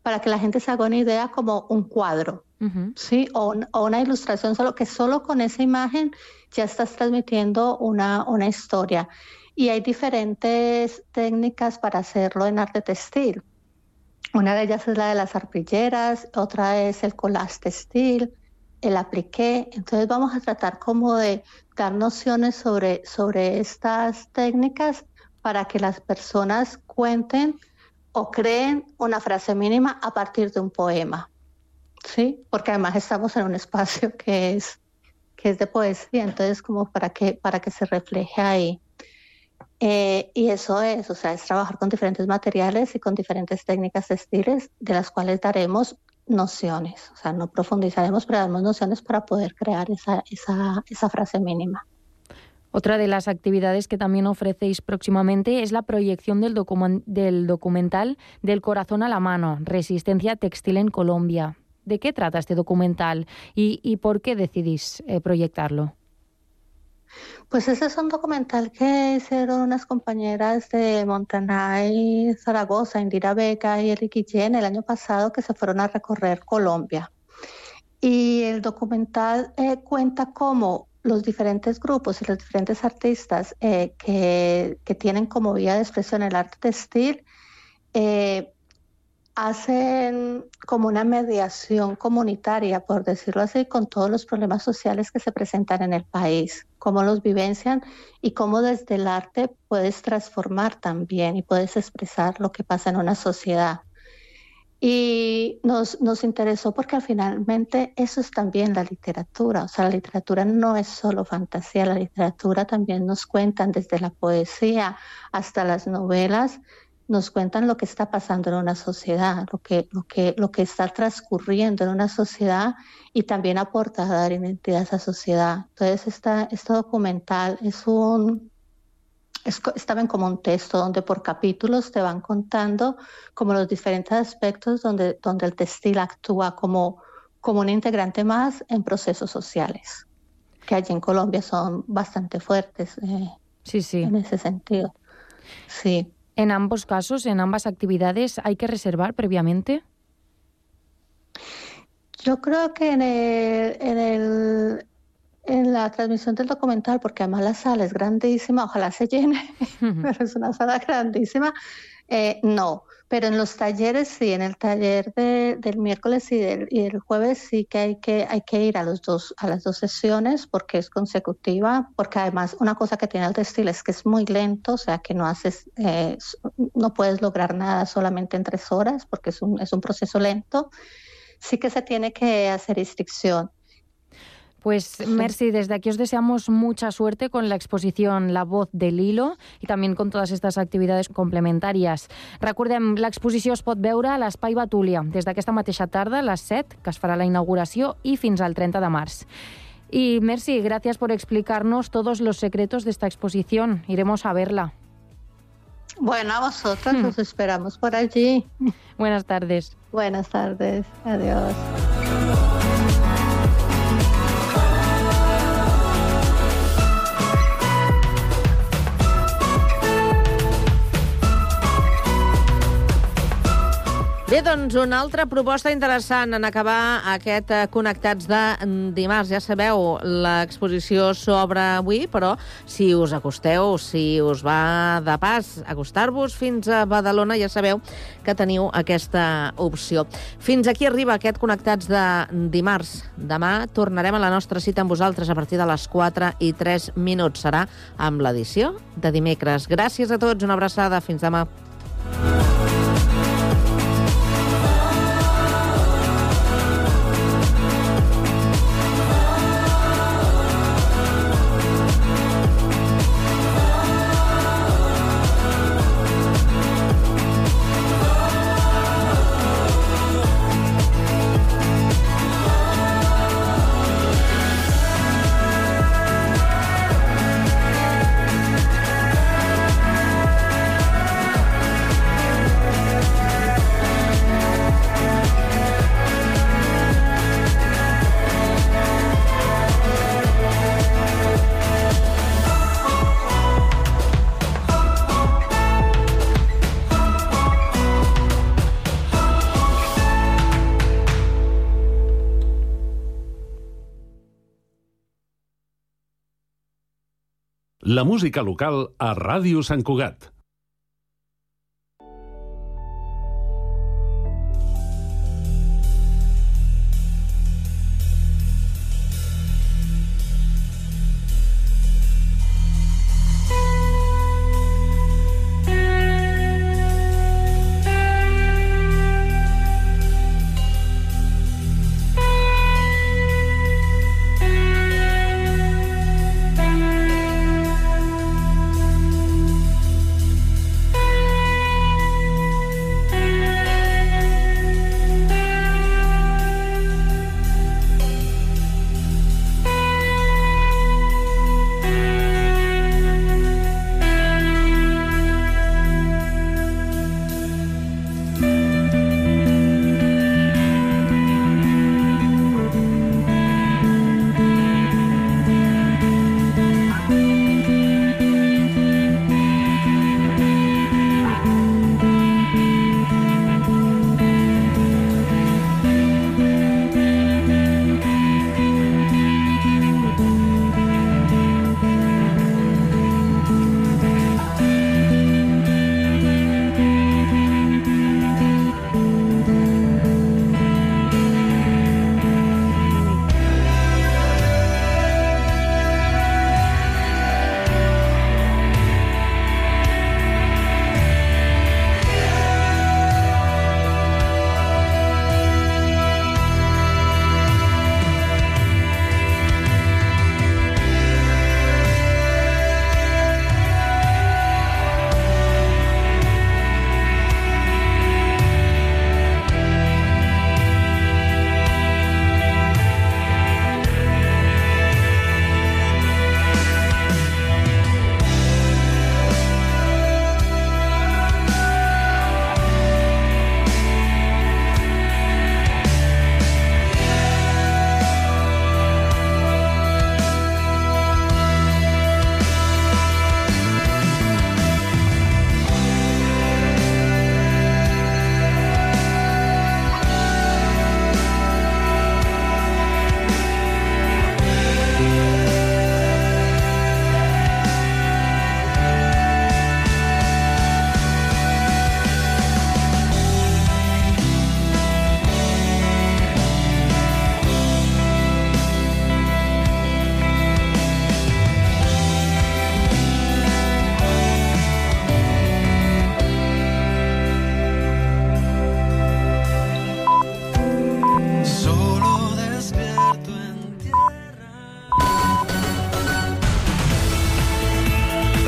para que la gente se haga una idea como un cuadro, ¿sí? O, o, una ilustración, solo que solo con esa imagen ya estás transmitiendo una, una historia. Y hay diferentes técnicas para hacerlo en arte textil. Una de ellas es la de las arpilleras, otra es el collage textil, el apliqué. Entonces vamos a tratar como de dar nociones sobre, sobre estas técnicas para que las personas cuenten o creen una frase mínima a partir de un poema. ¿Sí? Porque además estamos en un espacio que es, que es de poesía, entonces como para que, para que se refleje ahí. Eh, y eso es, o sea, es trabajar con diferentes materiales y con diferentes técnicas textiles de las cuales daremos nociones, o sea, no profundizaremos, pero daremos nociones para poder crear esa, esa, esa frase mínima. Otra de las actividades que también ofrecéis próximamente es la proyección del, docu del, documental Del corazón a la mano, Resistencia textil en Colombia. ¿De qué trata este documental y, por qué decidís eh, proyectarlo? Pues ese es un documental que hicieron unas compañeras de Montaná y Zaragoza, Indira Vega y Eric Guillén, el año pasado que se fueron a recorrer Colombia. Y el documental eh, cuenta cómo los diferentes grupos y los diferentes artistas eh, que, tienen como vía de expresión el arte textil hacen como una mediación comunitaria, por decirlo así, con todos los problemas sociales que se presentan en el país, cómo los vivencian y cómo desde el arte puedes transformar también y puedes expresar lo que pasa en una sociedad. Y nos, nos interesó porque finalmente eso es también la literatura, o sea, la literatura no es solo fantasía, la literatura también nos cuentan desde la poesía hasta las novelas, nos cuentan lo que está pasando en una sociedad, lo que, lo que, lo que está transcurriendo en una sociedad y también aporta a dar identidad a esa sociedad. Entonces, esta, este documental es un, es, estaban como un texto donde por capítulos te van contando como los diferentes aspectos donde, donde el textil actúa como, como un integrante más en procesos sociales, que allí en Colombia son bastante fuertes. Eh, Sí, sí. En ese sentido. Sí. En ambos casos, en ambas actividades, ¿hay que reservar previamente? Yo creo que en, el, en, el, en la transmisión del documental, porque además la sala es grandísima, ojalá se llene, *laughs* pero es una sala grandísima, eh, no. Pero en los talleres sí, en el taller de, del miércoles y del, y el jueves sí que hay que hay que ir a los dos a las dos sesiones porque es consecutiva, porque además una cosa que tiene el textil es que es muy lento, o sea que no haces eh, no puedes lograr nada solamente en tres horas porque es un es un proceso lento. Sí que se tiene que hacer inscripción. Pues Mercy, desde aquí os deseamos mucha suerte con la exposición La voz del hilo i també con totes aquestes activitats complementàries. Recordem, l'exposició es pot veure a l'Espai Batúlia des d'aquesta mateixa tarda, a les 7, que es farà la inauguració, i fins al 30 de març. Y Mercy, gracias por explicarnos todos los secretos de esta exposición. Iremos a verla. Bueno, a vosotros los esperamos por allí. Buenas tardes. Buenas tardes. Adiós. Bé, doncs una altra proposta interessant en acabar aquest eh, Connectats de dimarts. Ja sabeu, l'exposició s'obre avui, però si us acosteu, si us va de pas acostar-vos fins a Badalona, ja sabeu que teniu aquesta opció. Fins aquí arriba aquest Connectats de dimarts. Demà tornarem a la nostra cita amb vosaltres a partir de les 4 i 3 minuts. Serà amb l'edició de dimecres. Gràcies a tots, una abraçada, fins demà. Música local a Ràdio Sant Cugat.